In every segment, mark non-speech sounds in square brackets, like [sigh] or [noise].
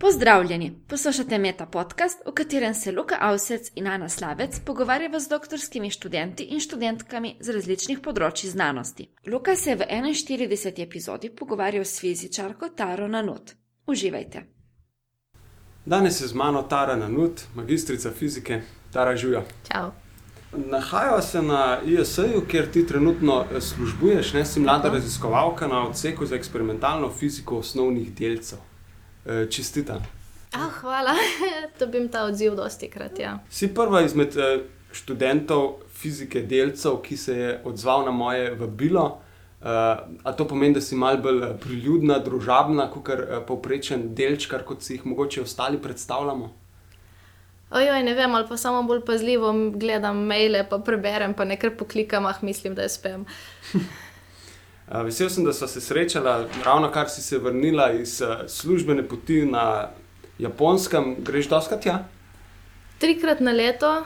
Pozdravljeni, poslušate Meta podcast, v katerem se Luka Avsec in Ana Slavec pogovarjava z doktorskimi študenti in študentkami z različnih področji znanosti. Luka se je v 41. epizodi pogovarjal s fizičarko Taro Nanut. Uživajte. Danes je z mano Tara Nanut, magistrica fizike, Tara Žujo. Čau. Nahajava se na ISA-ju, kjer ti trenutno eh, službuješ, ne si mlada raziskovalka na odseku za eksperimentalno fiziko osnovnih delcev. Eh, Čestita. Ah, hvala, [laughs] dobim ta odziv dosti krat. Ja. Si prva izmed eh, študentov fizike delcev, ki se je odzval na moje vabilo. Uh, a to pomeni, da si malo bolj priljudna, družabna, kot uh, povprečen delčkar, kot si jih mogoče ostali predstavljamo? Ojoj, ne vem, ali pa samo bolj pazljivo gledam maile, pa preberem, pa nekaj poklikam, ah, mislim, da je spem. [laughs] Uh, vesel sem, da smo se srečala, ravno kar si se vrnila iz uh, službene poti na Japonskem, greš doskrat ja? Trikrat na leto.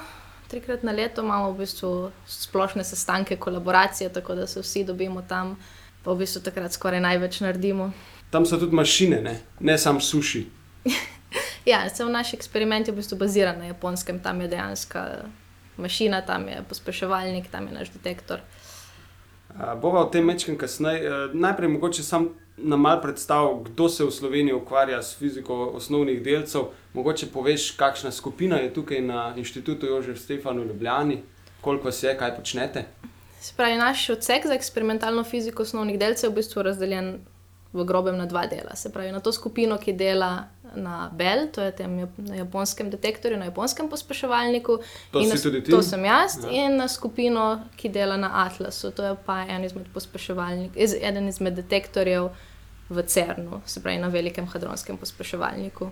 Trikrat na leto imamo v bistvu splošne sestanke, kolaboracije, tako da se vsi dobimo tam, pa v bistvu takrat skoraj največ naredimo. Tam so tudi mašine, ne, ne samo suši. [laughs] Ja, se v naš eksperiment je v bistvu baziran na japonskem, tam je dejansko mašina, tam je pospeševalnik, tam je naš detektor. Bova o tem mečem kasneje. Najprej mogoče sam nam mal predstav, kdo se v Sloveniji ukvarja s fiziko osnovnih delcev. Mogoče poveš, kakšna skupina je tukaj na inštitutu Jožef Stefan v Ljubljani, koliko vas je, kaj počnete. Se pravi, naš odsek za eksperimentalno fiziko osnovnih delcev je v bistvu razdeljen v grobem na dva dela. Se pravi, na to skupino, ki dela na Bell, to je tem na japonskem detektorju, na japonskem pospeševalniku. To in si na, tudi ti? To sem jaz, Ja. in na skupino, ki dela na Atlasu, to je pa en izmed pospeševalnikov, iz, eden izmed detektorjev v CERN-u, se pravi na velikem hadronskem pospeševalniku.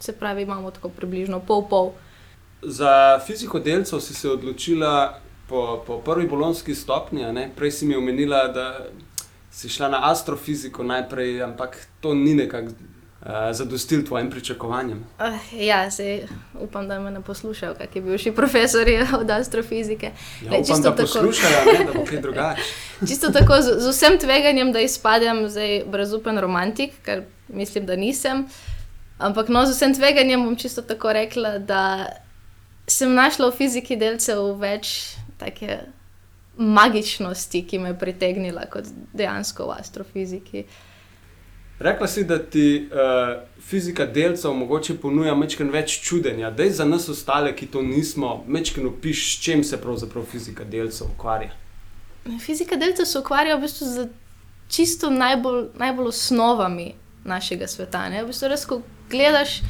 Se pravi, imamo tako približno pol-pol. Za fiziko delcev si se odločila po, po prvi bolonski stopnji, ne? prej si mi omenila, da si šla na astrofiziko najprej, ampak to ni nekako uh, zadostil tvojim pričakovanjem. Uh, ja, zdaj upam, da me ne poslušajo, kakšni bivši profesori od astrofizike. Ja, Glej, upam, da tako. poslušajo, ne, da bo kaj drugače. [laughs] Čisto tako, z, z vsem tveganjem, da izpadem zdaj brezupen romantik, kar mislim, da nisem. Ampak no, z vsem tveganjem bom čisto tako rekla, da sem našla v fiziki delcev več take magičnosti, ki me je pritegnila kot dejansko v astrofiziki. Rekla si, da ti uh, fizika delcev mogoče ponuja mečken več čudenja. Dej za nas ostale, ki to nismo, mečken opiš, s čim se pravzaprav fizika delcev ukvarja. Fizika delcev se ukvarja v bistvu z čisto najbolj, najbolj osnovami našega sveta. V bistvu res, ko gledaš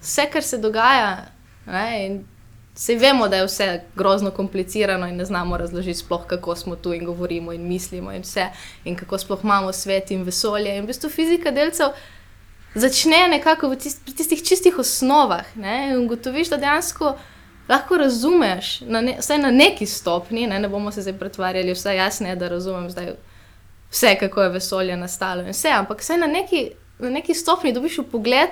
vse, kar se dogaja, ne? in se vemo, da je vse grozno komplicirano in ne znamo razložiti sploh, kako smo tu in govorimo in mislimo in vse, in kako sploh imamo svet in vesolje. In v bistvu fizika delcev začne nekako tist, pri tistih čistih osnovah ne? in ugotoviš, da dejansko lahko razumeš, na ne, vsaj na neki stopni, ne, ne bomo se zdaj pretvarjali, vse jasno je, da razumem zdaj vse, kako je vesolje nastalo in vse, ampak vsaj na neki, na neki stopni dobiš pogled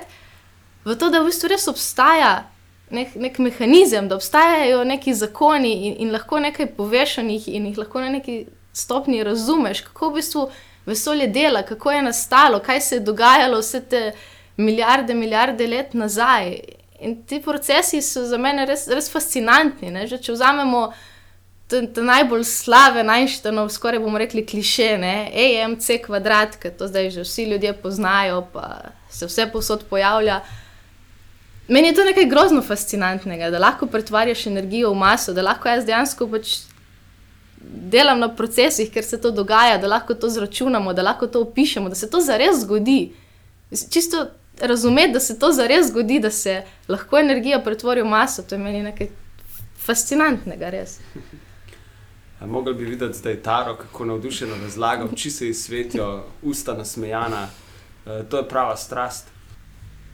v to, da v bistvu res obstaja nek, nek mehanizem, da obstajajo neki zakoni in, in lahko nekaj poveš o njih in jih lahko na neki stopni razumeš, kako v bistvu vesolje dela, kako je nastalo, kaj se je dogajalo vse te milijarde, milijarde let nazaj. In ti procesi so za mene res, res fascinantni. Ne? Že če vzamemo ta, ta najbolj slaven Einsteinov, skoraj bomo rekli kliše, ne? AMC kvadrat, ki to zdaj že vsi ljudje poznajo, pa se vse posod pojavlja. Meni je to nekaj grozno fascinantnega, da lahko pretvarjaš energijo v maso, da lahko jaz dejansko pač delam na procesih, ker se to dogaja, da lahko to zračunamo, da lahko to opišemo, da se to zares zgodi. Čisto razumeti, da se to zares zgodi, da se lahko energija pretvori v maso, to je meni nekaj fascinantnega, res. A Mogli bi videti zdaj Taro, kako navdušeno razlaga, oči se ji svetijo, usta nasmejana. Uh, to je prava strast.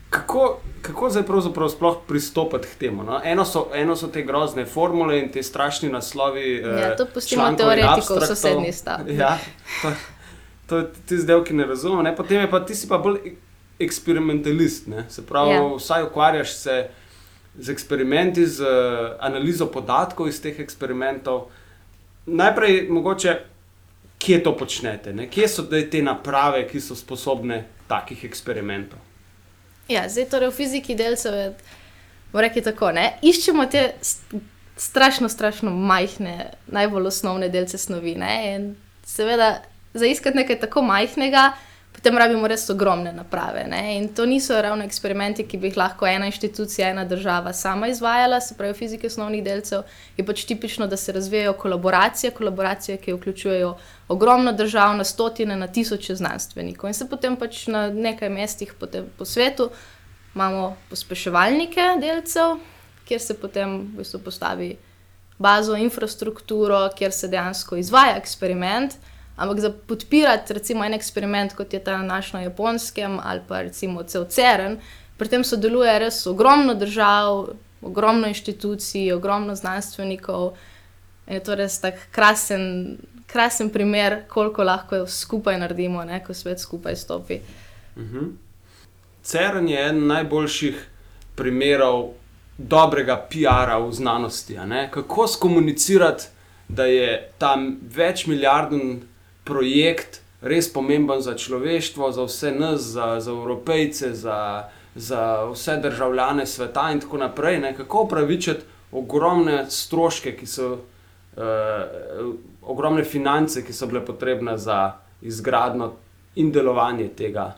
Kako, kako zdaj pravzaprav sploh pristopiti k temu? No? Eno, so, eno so te grozne formule in te strašni naslovi. eh, Ja, to pustimo teoretikov v sosednji stavbi. Ja, to, to je ti zdaj, ki ne razumem. Ne? Potem je pa ti si pa bolj ek- eksperimentalist. Ne? Se pravi, Ja. vsaj ukvarjaš se z eksperimenti, z eh, analizo podatkov iz teh eksperimentov. Najprej, mogoče, kje to počnete, ne? kje so te naprave, ki so sposobne takih eksperimentov. Ja, zdaj torej v fiziki delcev bomo rekli tako, ne? iščemo te st- strašno, strašno majhne, najbolj osnovne delce snovi. Ne? In seveda, za iskati nekaj tako majhnega, potem rabimo res ogromne naprave. Ne? In to niso ravno eksperimenti, ki bi jih lahko ena inštitucija, ena država sama izvajala, se pravi, v fiziki osnovnih delcev je pač tipično, da se razvijajo kolaboracije, kolaboracije, ki vključujejo ogromno držav, na stotine, na tisoče znanstvenikov. In se potem pač na nekaj mestih po svetu imamo pospeševalnike delcev, kjer se potem v bistvu postavi bazo, infrastrukturo, kjer se dejansko izvaja eksperiment. Ampak za podpirati recimo en eksperiment, kot je ta naš na japonskem ali pa recimo cel CERN, pri tem sodeluje res ogromno držav, ogromno inštitucij, ogromno znanstvenikov. In je to res tak krasen, krasen primer, koliko lahko skupaj naredimo, ne, ko svet skupaj stopi. Mhm. CERN je eden najboljših primerov dobrega PR-a v znanosti. Kako skomunicirati, da je ta večmilijarden projekt res pomemben za človeštvo, za vse nas, za, za evropejce, za, za vse državljane sveta in tako naprej. Ne? Kako upravičiti ogromne stroške, ki so, uh, ogromne finance, ki so bile potrebne za izgradnjo in delovanje tega.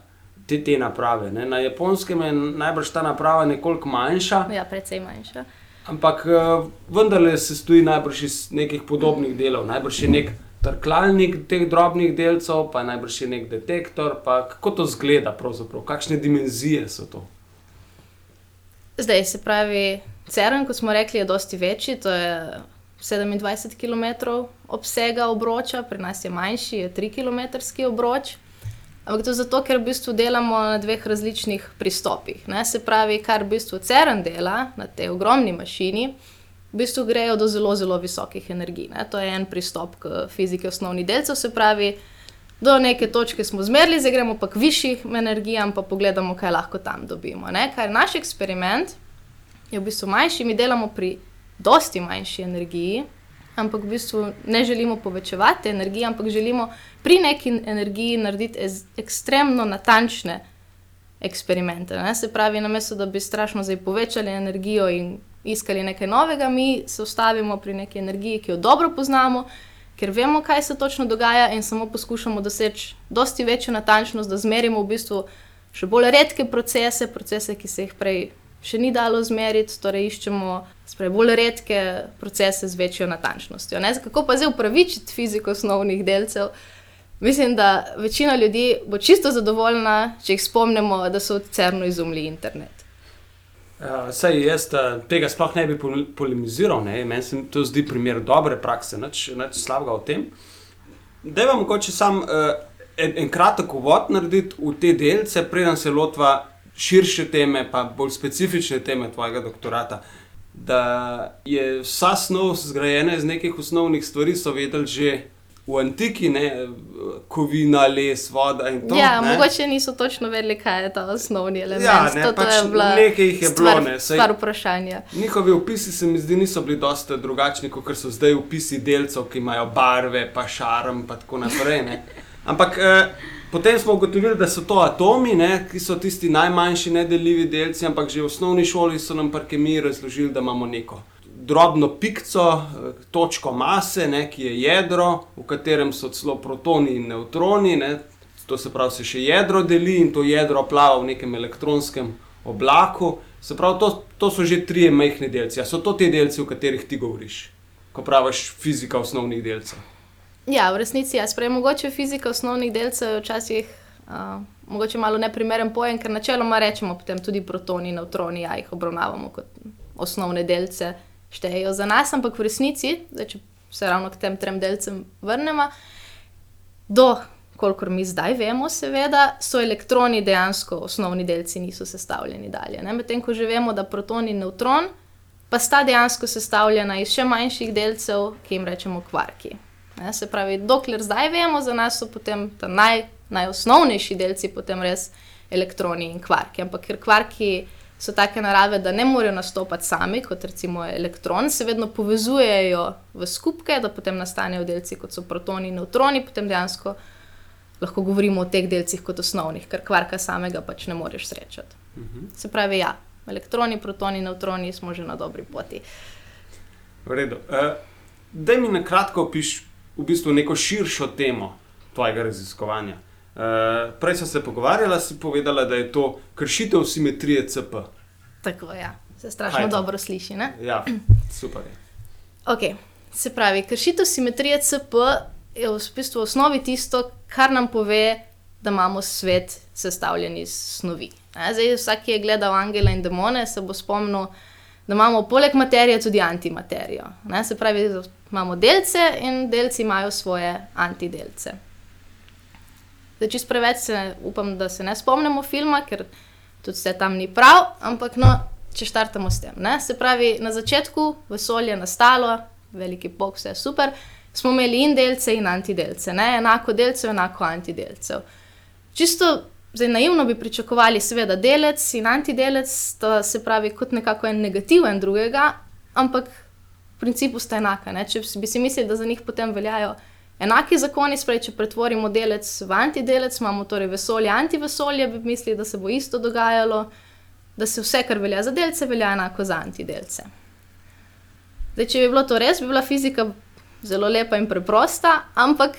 Te, te naprave. Ne. Na japonskem je najbrž ta naprava nekoliko manjša, Ja, precej manjša. ampak uh, vendarle se stoji najbrž iz nekih podobnih delov. Najbrž je nek trkalnik teh drobnih delcev, pa najbrž je nek detektor. Kako to zgleda, pravzaprav? kakšne dimenzije so to? Zdaj se pravi, CERN, kot smo rekli, je dosti večji, to je 27 km obsega obroča, pri nas je manjši, je 3 km obroč. Ampak to zato, ker v bistvu delamo na dveh različnih pristopih. Ne? Se pravi, kar v bistvu CERN dela na tej ogromni mašini, v bistvu grejo do zelo, zelo visokih energij. Ne? To je en pristop k fiziki osnovnih delcev, se pravi, do neke točke smo zmerli, zdaj gremo pa k višjim energijam, pa pogledamo, kaj lahko tam dobimo. Ne? Kar naš eksperiment je v bistvu manjši, mi delamo pri dosti manjši energiji, ampak v bistvu ne želimo povečevati energije, ampak želimo pri neki energiji narediti ez, ekstremno natančne eksperimente. Ne? Se pravi, namesto da bi strašno zdaj povečali energijo in iskali nekaj novega, mi se ustavimo pri neki energiji, ki jo dobro poznamo, ker vemo, kaj se točno dogaja, in samo poskušamo doseči dosti večjo natančnost, da zmerimo v bistvu še bolj redke procese, procese, ki se jih prej še ni dalo zmeriti, torej iščemo bolj redke procese z večjo natančnostjo. Ne? Kako pa zdaj upravičiti fiziko osnovnih delcev? Mislim, da večina ljudi bo čisto zadovoljna, če jih spomnimo, da so v CERN-u izumili internet. Uh, saj jaz uh, tega sploh ne bi pol- polemiziral, meni se to zdi primer dobre prakse, nič, nič slabega v tem. Da vam mogoče sam uh, en, en kratek uvod narediti v te delce, preden se lotva širše teme, pa bolj specifične teme tvojega doktorata. Da je vsa snov zgrajena iz nekih osnovnih stvari, so vedeli že v antiki, ne, kovina, les, voda in to. ja, ne. mogoče niso točno vedeli, kaj je ta osnovni element. Ja, ne, to, to pač je bila nekaj jih je stvar, bilo, ne, saj- stvar vprašanja. Njihovi opisi se mi zdi niso bili dosti drugačni, kot so zdaj opisi delcev, ki imajo barve, pa šarm, pa tako naprej. Ne. [laughs] Ampak eh, potem smo ugotovili, da so to atomi, ne, ki so tisti najmanjši nedeljivi delci, ampak že v osnovni šoli so nam pri kemiji razložili, da imamo neko drobno pikco, eh, točko mase, ne, ki je jedro, v katerem so celo protoni in nevtroni. Ne. To se pravi, se še jedro deli in to jedro plava v nekem elektronskem oblaku. Se pravi, to, to so že tri majhne delci. A so to ti delci, o katerih ti govoriš, ko praviš fizika osnovnih delcev? Ja, v resnici je. Ja. Mogoče fizika osnovnih delcev je včasih uh, malo neprimeren pojem, ker načeloma rečemo potem tudi protoni, nevtroni, ja jih obravnavamo kot osnovne delce, štejejo za nas, ampak v resnici, zdaj, če se ravno k tem trem delcem vrnemo, do kolikor mi zdaj vemo, seveda, so elektroni dejansko osnovni delci, niso sestavljeni dalje. Medtem ko že vemo, da proton in nevtron pa sta dejansko sestavljena iz še manjših delcev, ki jim rečemo kvarki. Ne, se pravi, dokler zdaj vemo, za nas so potem ta naj, najosnovnejši delci, potem res elektroni in kvarki. Ampak ker kvarki so take narave, da ne morejo nastopati sami, kot recimo elektron, se vedno povezujejo v skupke, da potem nastanejo delci, kot so protoni in nevtroni, potem dejansko lahko govorimo o teh delcih kot osnovnih, ker kvarka samega pač ne moreš srečati. Mhm. Se pravi, ja, elektroni, protoni, neutroni smo že na dobri poti. V redu. Uh, Daj mi na kratko opiš v bistvu neko širšo temo tvojega raziskovanja. Uh, prej sem se pogovarjala, si povedala, da je to kršitev simetrije CP. Tako, ja, se strašno je to? dobro sliši. Ne? Ja, [clears throat] super je. Okay. Se pravi, kršitev simetrije CP je v bistvu v osnovi tisto, kar nam pove, da imamo svet sestavljen iz snovi. Ne, Zdaj, vsak, ki je gledal Angela in demone, se bo spomnil, da imamo poleg materije tudi antimaterijo. Ne, Se pravi, imamo delce in delci imajo svoje antidelce. Zdaj, čist preveč se upam, da se ne spomnimo filma, ker tudi vse tam ni prav, ampak no, če štartamo s tem. Ne? Se pravi, na začetku vesolje je nastalo, veliki bog, vse super, smo imeli in delce in antidelce, ne? enako delcev, enako antidelcev. Čisto zdaj, naivno bi pričakovali, seveda, delec in antidelec, sta se pravi, kot nekako en negativen drugega, ampak v principu sta enaka. Ne? Če bi si mislili, da za njih potem veljajo enaki zakoni, spravi, če pretvorimo delec v antidelec, imamo torej vesolje, antivesolje, bi mislili, da se bo isto dogajalo, da se vse, kar velja za delce, velja enako za antidelce. Zdaj, če bi bilo to res, bi bila fizika zelo lepa in preprosta, ampak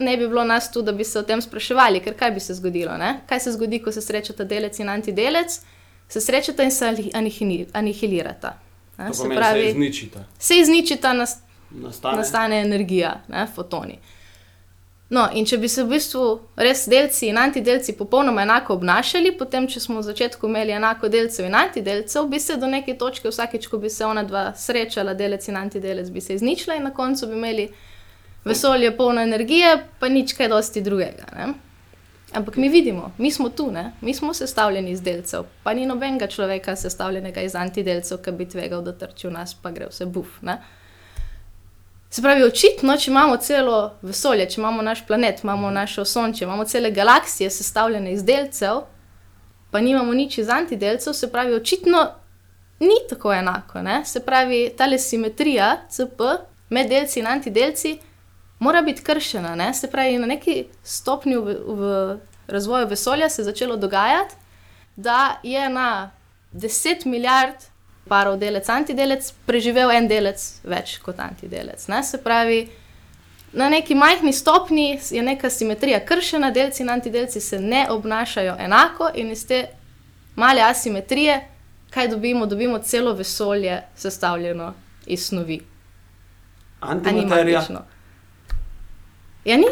ne bi bilo nas tu, da bi se o tem spraševali, ker kaj bi se zgodilo? Ne? Kaj se zgodi, ko se srečata delec in antidelec? Se srečata in se anihilirata. Ne? To Se pomeni, se pravi, izničita. se izničita, nas, Nastane. nastane energija, ne, fotoni. No, in če bi se v bistvu res delci in antidelci popolnoma enako obnašali, potem, če smo v začetku imeli enako delcev in antidelcev, bi se do neke točke, vsakeč, ko bi se ona dva srečala, delec in antidelec, bi se izničila in na koncu bi imeli vesolje polno energije, pa nič kaj dosti drugega. Ne? Ampak mi vidimo, mi smo tu, ne? mi smo sestavljeni iz delcev, pa ni nobenega človeka sestavljenega iz antidelcev, ki bi tvegal, da trči v nas, pa gre vse buf. Ne? Se pravi, očitno, če imamo celo vesolje, če imamo naš planet, imamo naše osončje, imamo cele galaksije sestavljene iz delcev, pa nimamo nič iz antidelcev, se pravi, očitno ni tako enako. Ne? Se pravi, ta simetrija CP med delci in antidelci mora biti kršena. Ne? Se pravi, na neki stopnji v, v razvoju vesolja se je začelo dogajati, da je na 10 milijard parov delec, antidelec, preživel en delec več kot antidelec. Ne? Se pravi, na neki majhni stopni je neka simetrija kršena, delci in antidelci se ne obnašajo enako, in iz te male asimetrije, kaj dobimo? Dobimo celo vesolje sestavljeno iz snovi. Antimaterija. Ja, ni.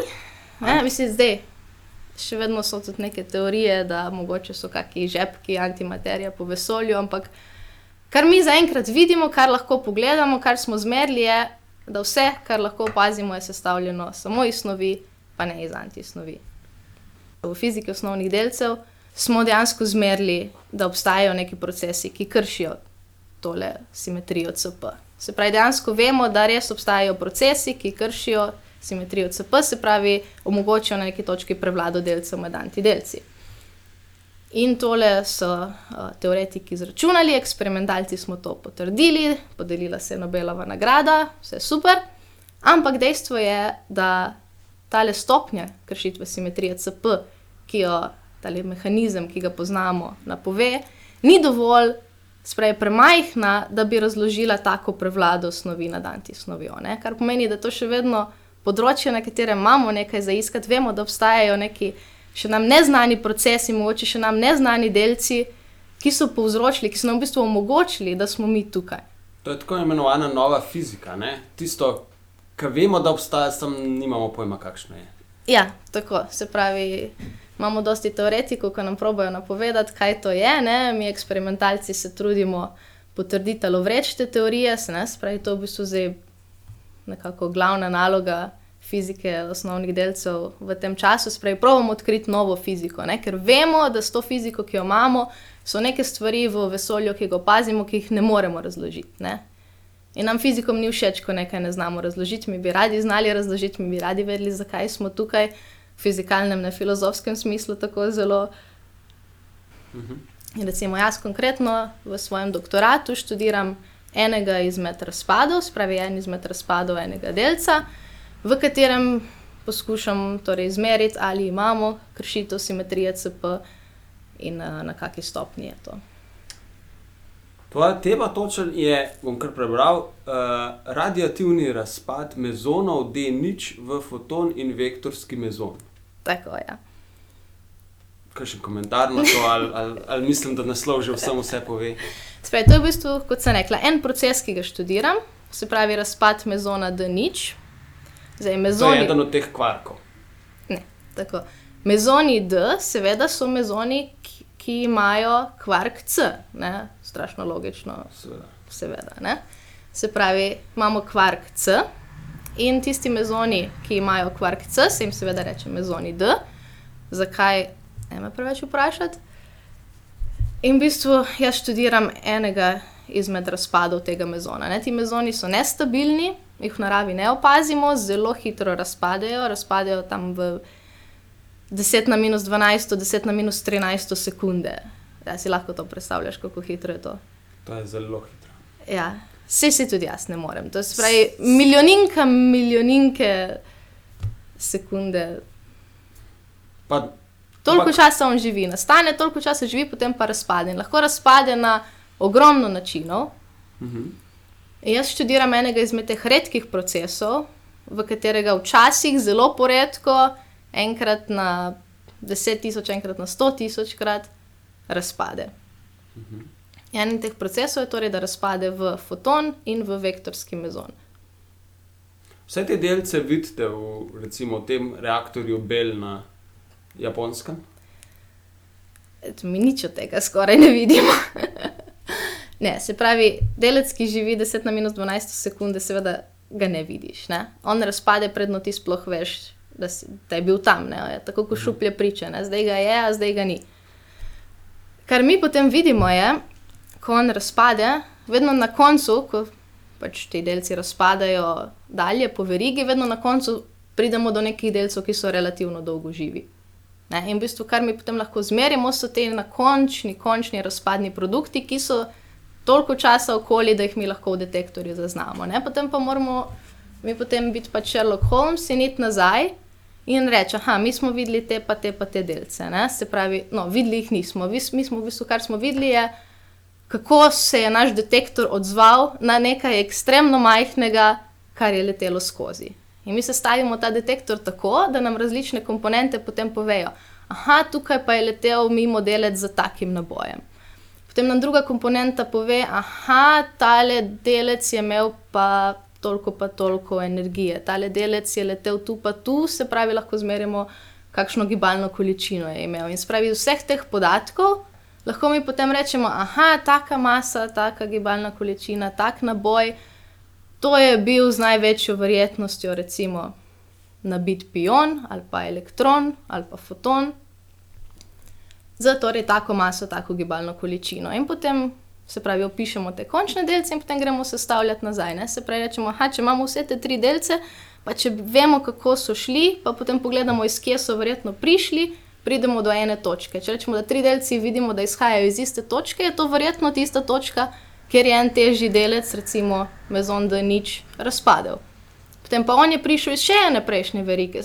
Ne, mislim, zdaj. Še vedno so tudi neke teorije, da mogoče so kakšni žepki antimaterija po vesolju, ampak kar mi zaenkrat vidimo, kar lahko pogledamo, kar smo zmerili, je, da vse, kar lahko opazimo, je sestavljeno samo iz snovi, pa ne iz antisnovi. V fiziki osnovnih delcev smo dejansko zmerili, da obstajajo neki procesi, ki kršijo tole simetrijo CP. Se pravi, dejansko vemo, da res obstajajo procesi, ki kršijo simetrijo CP, se pravi, omogočajo na neki točki prevlado delcev med antidelci. In tole so uh, teoretiki izračunali, eksperimentalci smo to potrdili, podelila se je Nobelova nagrada, vse super. Ampak dejstvo je, da tale stopnja kršitve simetrije CP, ki jo tale mehanizem, ki ga poznamo, napove, ni dovolj, spravi premajhna, da bi razložila tako prevlado snovi nad antisnovijo. Ne? Kar pomeni, da to še vedno področje, na katerem imamo nekaj za iskati, vemo, da obstajajo neki še nam neznani procesi, mogoče še nam neznani delci, ki so povzročili, ki so nam v bistvu omogočili, da smo mi tukaj. To je tako imenovana nova fizika. Ne? Tisto, kar vemo, da obstaja, samo nimamo pojma, kakšno je. Ja, tako se pravi. Imamo dosti teoretikov, ki nam pravijo napovedati, kaj to je. Ne? Mi, eksperimentalci, se trudimo potrditi ali vreči te teorije, se ne spravi, to je v bistvu zdaj nekako glavna naloga fizike osnovnih delcev v tem času. Spravi, pravimo odkriti novo fiziko, ne? ker vemo, da s to fiziko, ki jo imamo, so neke stvari v vesolju, ki ga opazimo, ki jih ne moremo razložiti. Ne? In nam fizikom ni všeč, ko nekaj ne znamo razložiti, mi bi radi znali razložiti, mi bi radi vedeli, zakaj smo tukaj v fizikalnem, ne filozofskem smislu tako zelo. In recimo jaz konkretno v svojem doktoratu študiram enega izmed razpadov, spravi en izmed razpadov enega delca, v katerem poskušam torej izmeriti, ali imamo kršitev simetrije CP in uh, na kakšni stopni je to. Tvoja tema točen je, bom kar prebral, uh, radiativni razpad mezonov D0 v foton in vektorski mezon. Tako je. Ja. Kaj še komentar na to, ali, ali, ali mislim, da naslov že vsem vse pove? Sprej, to je v bistvu, kot sem rekla, en proces, ki ga študiram, se pravi razpad mezona D0. Zdaj, To mezoni, je eden od teh kvarkov. ne, tako. mezoni D, seveda, so mezoni, ki, ki imajo kvark C, ne? strašno logično, Seveda. seveda. Ne? Se pravi, imamo kvark C in tisti mezoni, ki imajo kvark C, se jim seveda reče mezoni D. Zakaj, ne me preveč vprašati? In v bistvu jaz študiram enega izmed razpadov tega mezona. Ne? Ti mezoni so nestabilni, jih v naravi ne opazimo, zelo hitro razpadejo, razpadejo tam v 10 na minus 12, 10 na minus 13 sekunde. Ja, si lahko to predstavljaš, kako hitro je to. To je zelo hitro. Ja, vse si tudi jaz ne morem. To se pravi, milijoninka, milijoninke sekunde. Pa, Toliko Ampak- časa on živi, nastane, toliko časa živi, potem pa razpade. In lahko razpade na ogromno načinov. Mhm. Jaz študiram enega izmed teh redkih procesov, v katerega včasih zelo poredko, enkrat na 10 tisoč, enkrat na 100 tisoč krat razpade. En teh procesov je torej, da razpade v foton in v vektorski mezon. Vse te delce vidite v recimo, tem reaktorju Bell na japonskem. Mi nič od tega skoraj ne vidimo. [laughs] ne, se pravi, delec, ki živi 10 na minus 12 sekunde, seveda ga ne vidiš. Ne? On razpade, predno ti sploh veš, da, si, da je bil tam. Ne? Tako kot šuplje priče, ne? zdaj ga je, a zdaj ga ni. Kar mi potem vidimo je, ko on razpade, vedno na koncu, ko pač ti delci razpadajo dalje po verigi, vedno na koncu pridemo do nekih delcev, ki so relativno dolgo živi. Ne? In v bistvu, kar mi potem lahko zmerimo, so te na končni, končni razpadni produkti, ki so toliko časa okoli, da jih mi lahko v detektorju zaznamo. Ne? Potem pa moramo mi potem biti pa Sherlock Holmes in iti nazaj in reči, mi smo videli te pa te pa te delce. Ne? Se pravi, no, videli jih nismo. Mi, mi smo v bistvu, kar smo videli, je, kako se je naš detektor odzval na nekaj ekstremno majhnega, kar je letelo skozi. In mi sestavimo ta detektor tako, da nam različne komponente potem povejo, aha, tukaj pa je letel mimo delec z takim nabojem. Potem nam druga komponenta pove, aha, tale delec je imel pa toliko pa toliko energije, tale delec je letel tu pa tu, se pravi, lahko zmerimo, kakšno gibalno količino je imel. In spravi iz vseh teh podatkov lahko mi potem rečemo, aha, taka masa, taka gibalna količina, tak naboj, to je bil z največjo verjetnostjo, recimo, nabit pion ali pa elektron ali pa foton za torej tako maso, tako gibalno količino. In potem, se pravi, opišemo te končne delce in potem gremo sestavljati nazaj. Ne? Se pravi, rečemo, aha, če imamo vse te tri delce, pa če vemo, kako so šli, pa potem pogledamo, iz kje so verjetno prišli, pridemo do ene točke. Če rečemo, da tri delci vidimo, da izhajajo iz iste točke, je to verjetno tista točka, kjer je en težji delec, recimo mezon, da nič razpadel. Potem pa on je prišel iz še ene prejšnje verige.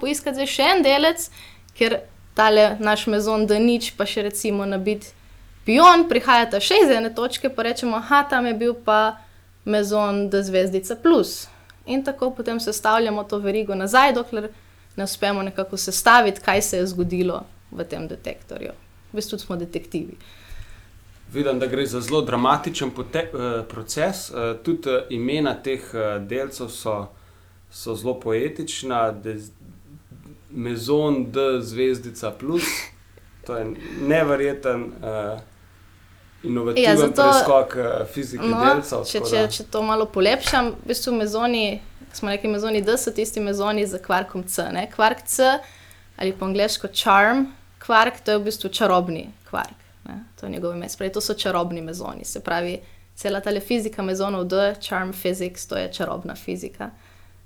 Poiskati zdaj še en delec, ker tale naš mezon, da nič, pa še recimo nabit pion, prihajata še iz ene točke, pa rečemo, aha, tam je bil pa mezon, da zvezdica plus. In tako potem sestavljamo to verigo nazaj, dokler ne uspemo nekako sestaviti, kaj se je zgodilo v tem detektorju. V bistvu smo detektivi. Vidim, da gre za zelo dramatičen eh, proces. Eh, tudi eh, imena teh eh, delcev so, so zelo poetična. Mezon, D, zvezdica plus. To je neverjeten, uh, inovativen Ja, zato- preskok uh, fizike No, delcev. če, če, če to malo polepšam, v bistvu mezoni, smo rekli, mezoni D so tisti mezoni z kvarkom C. Ne? Kvark C ali po angliško charm, kvark to je v bistvu čarobni kvark. Ne? To je njegov ime. Spravi, to so čarobni mezoni. Se pravi, cela ta fizika mezonov D, charm physics, to je čarobna fizika.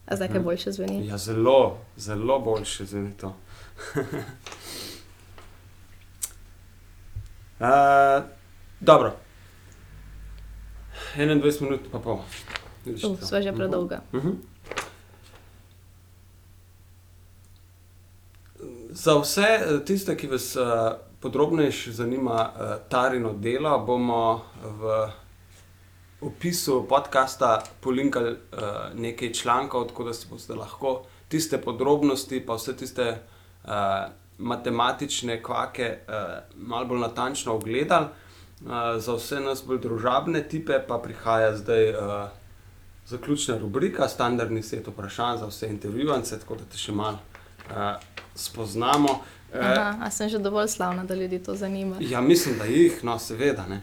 A zdaj kaj Mhm. boljše zveni? Ja, zelo, zelo boljše zveni to. uh, [laughs] dobro. 21 minut, pa pol. Uh, sva že Mhm. predolga. Mhm. Za vse eh, tiste, ki vas uh, podrobneje zanima uh, Tarino delo, bomo v opisu podcasta polinkali uh, nekaj člankov, tako da si boste lahko tiste podrobnosti, pa vse tiste uh, matematične kvake uh, malo bolj natančno ogledali. Uh, za vse nas bolj družabne tipe pa prihaja zdaj. Uh, Zaključna rubrika, standardni set vprašanj za vse intervjuvance, tako da te še malo uh, spoznamo. Uh, Aha, a sem že dovolj slavna, da ljudi to zanima? Ja, mislim, da jih, no, seveda. Ne.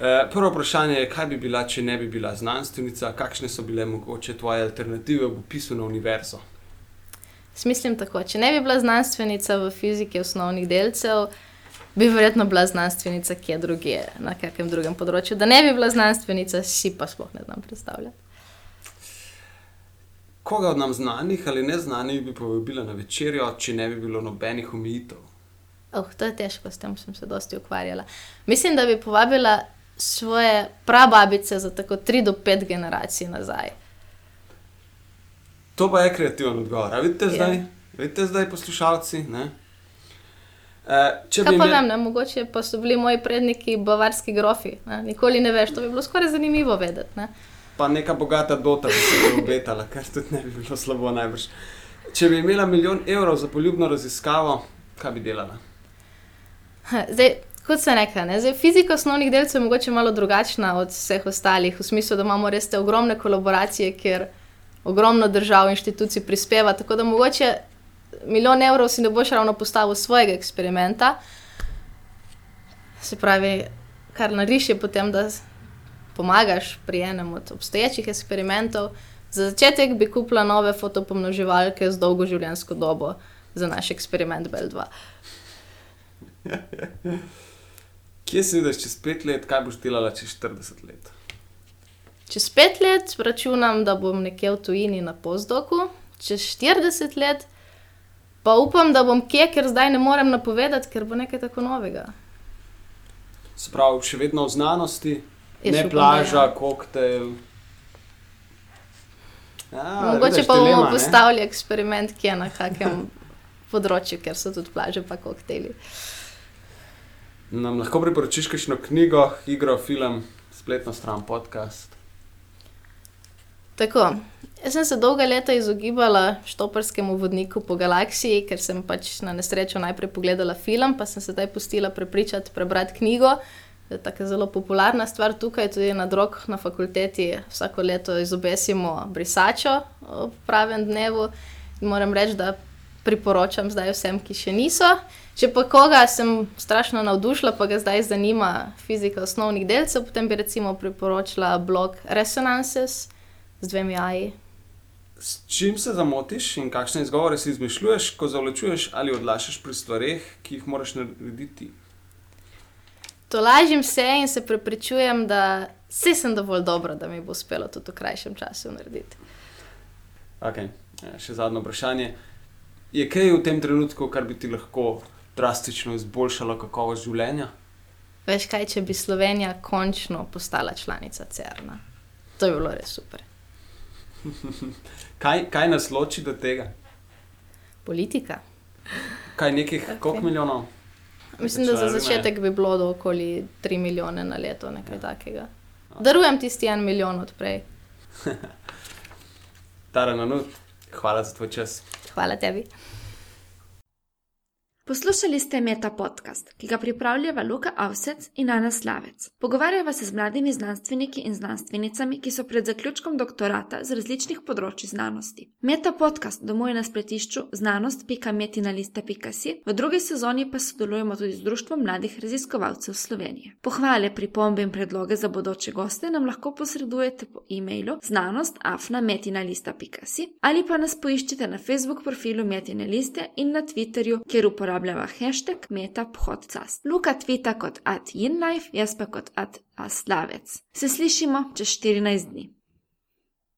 Uh, prvo vprašanje je, kaj bi bila, če ne bi bila znanstvenica, kakšne so bile mogoče tvoje alternative v opisu na univerzo? Mislim tako, če ne bi bila znanstvenica v fiziki osnovnih delcev, bi verjetno bila znanstvenica kje drugje, na kakem drugem področju. Da ne bi bila znanstvenica, si pa sploh ne znam predstavljati. Koga od nam znanih ali neznanih bi povabila na večerjo, če ne bi bilo nobenih omejitev? Oh, to je težko, s tem sem se dosti ukvarjala. Mislim, da bi povabila svoje prababice za tako tri do pet generacij nazaj. To pa je kreativen odgovor. Vidite ja. zdaj, vidite zdaj poslušalci? Ne? Uh, če bi imel... vem, mogoče pa so bili moji predniki bavarski grofi. Ne? Nikoli ne veš, to bi bilo skoraj zanimivo vedeti. Ne? pa neka bogata dota, ki se je obetala, kar tudi ne bi bilo slabo najbrž. Če bi imela milijon evrov za poljubno raziskavo, kaj bi delala? Zdaj, kot sem rekla, ne, zdaj, fizika osnovnih delcev je mogoče malo drugačna od vseh ostalih, v smislu, da imamo res te ogromne kolaboracije, kjer ogromno držav in inštitucij prispeva. Tako da mogoče milijon evrov si ne boš ravno postavil svojega eksperimenta. Se pravi, kar nariši potem, da pomagaš pri enem od obstoječih eksperimentov. Za začetek bi kupila nove fotopomnoževalke z dolgo življenjsko dobo za naš eksperiment BL2. [laughs] Kje si vidiš čez pet let, kaj boš delala čez 40 let? Čez pet let računam, da bom nekje v tujini na pozdoku, čez 40 let pa upam, da bom kje, ker zdaj ne morem napovedati, ker bo nekaj tako novega. Sprav, še vedno v znanosti, ne plaža, ja. koktejl. Ja, Mogoče pa bomo postavili eksperiment, ki je na kakem področju, ker so tudi plaže, pa koktejli. Nam lahko priporočiš kakšno knjigo, igro, film, spletno stran, podcast. Tako. Jaz sem se dolga leta izogibala štoparskemu vodniku po galaksiji, ker sem pač na nesrečo najprej pogledala film, pa sem se zdaj pustila prepričati prebrati knjigo, je tako zelo popularna stvar tukaj, tudi na drogah na fakulteti. Vsako leto izobesimo brisačo ob pravem dnevu. In moram reči, da priporočam zdaj vsem, ki še niso. Če pa koga sem strašno navdušila, pa ga zdaj zanima fizika osnovnih delcev, potem bi recimo priporočila blog Resonances z dvemi AI. S čim se zamotiš in kakšne izgovore si izmišljuješ, ko zavlačuješ ali odlašaš pri stvareh, ki jih moraš narediti? to lažim se in se prepričujem, da vse sem dovolj dobro, da mi bo uspelo tudi v krajšem času narediti. Okay. Ja, še zadnje vprašanje. Je kaj v tem trenutku, kar bi ti lahko drastično izboljšalo kakovost življenja? Veš kaj, če bi Slovenija končno postala članica CERN-a? To je bilo res super. [laughs] kaj, kaj nas loči do tega? Politika. Kaj nekih, okay. koliko milijonov? Mislim, da za začetek bi bilo do okoli 3 milijone na leto, nekaj ja. takega. Darujem tisti en milijon odprej. [laughs] Tara, no, hvala za tvoj čas. Hvala tebi. Poslušali ste Meta podcast, ki ga pripravljava Luka Avsec in Ana Slavec. Pogovarjava se z mladimi znanstveniki in znanstvenicami, ki so pred zaključkom doktorata z različnih področji znanosti. Meta podcast domuje na spletišču znanost.metinalista.si, v drugi sezoni pa sodelujemo tudi z Društvom mladih raziskovalcev Slovenije. Pohvale, pripombe in predloge za bodoče goste nam lahko posredujete po e-mailu znanost.afna.metinalista.si ali pa nas poiščite na Facebook profilu Metinaliste in na Twitterju, kjer uporabljate uporabljava hashtag metapodcast. Luka tvita kot at inlife, jaz pa kot at aslavec. Se slišimo čez 14 dni.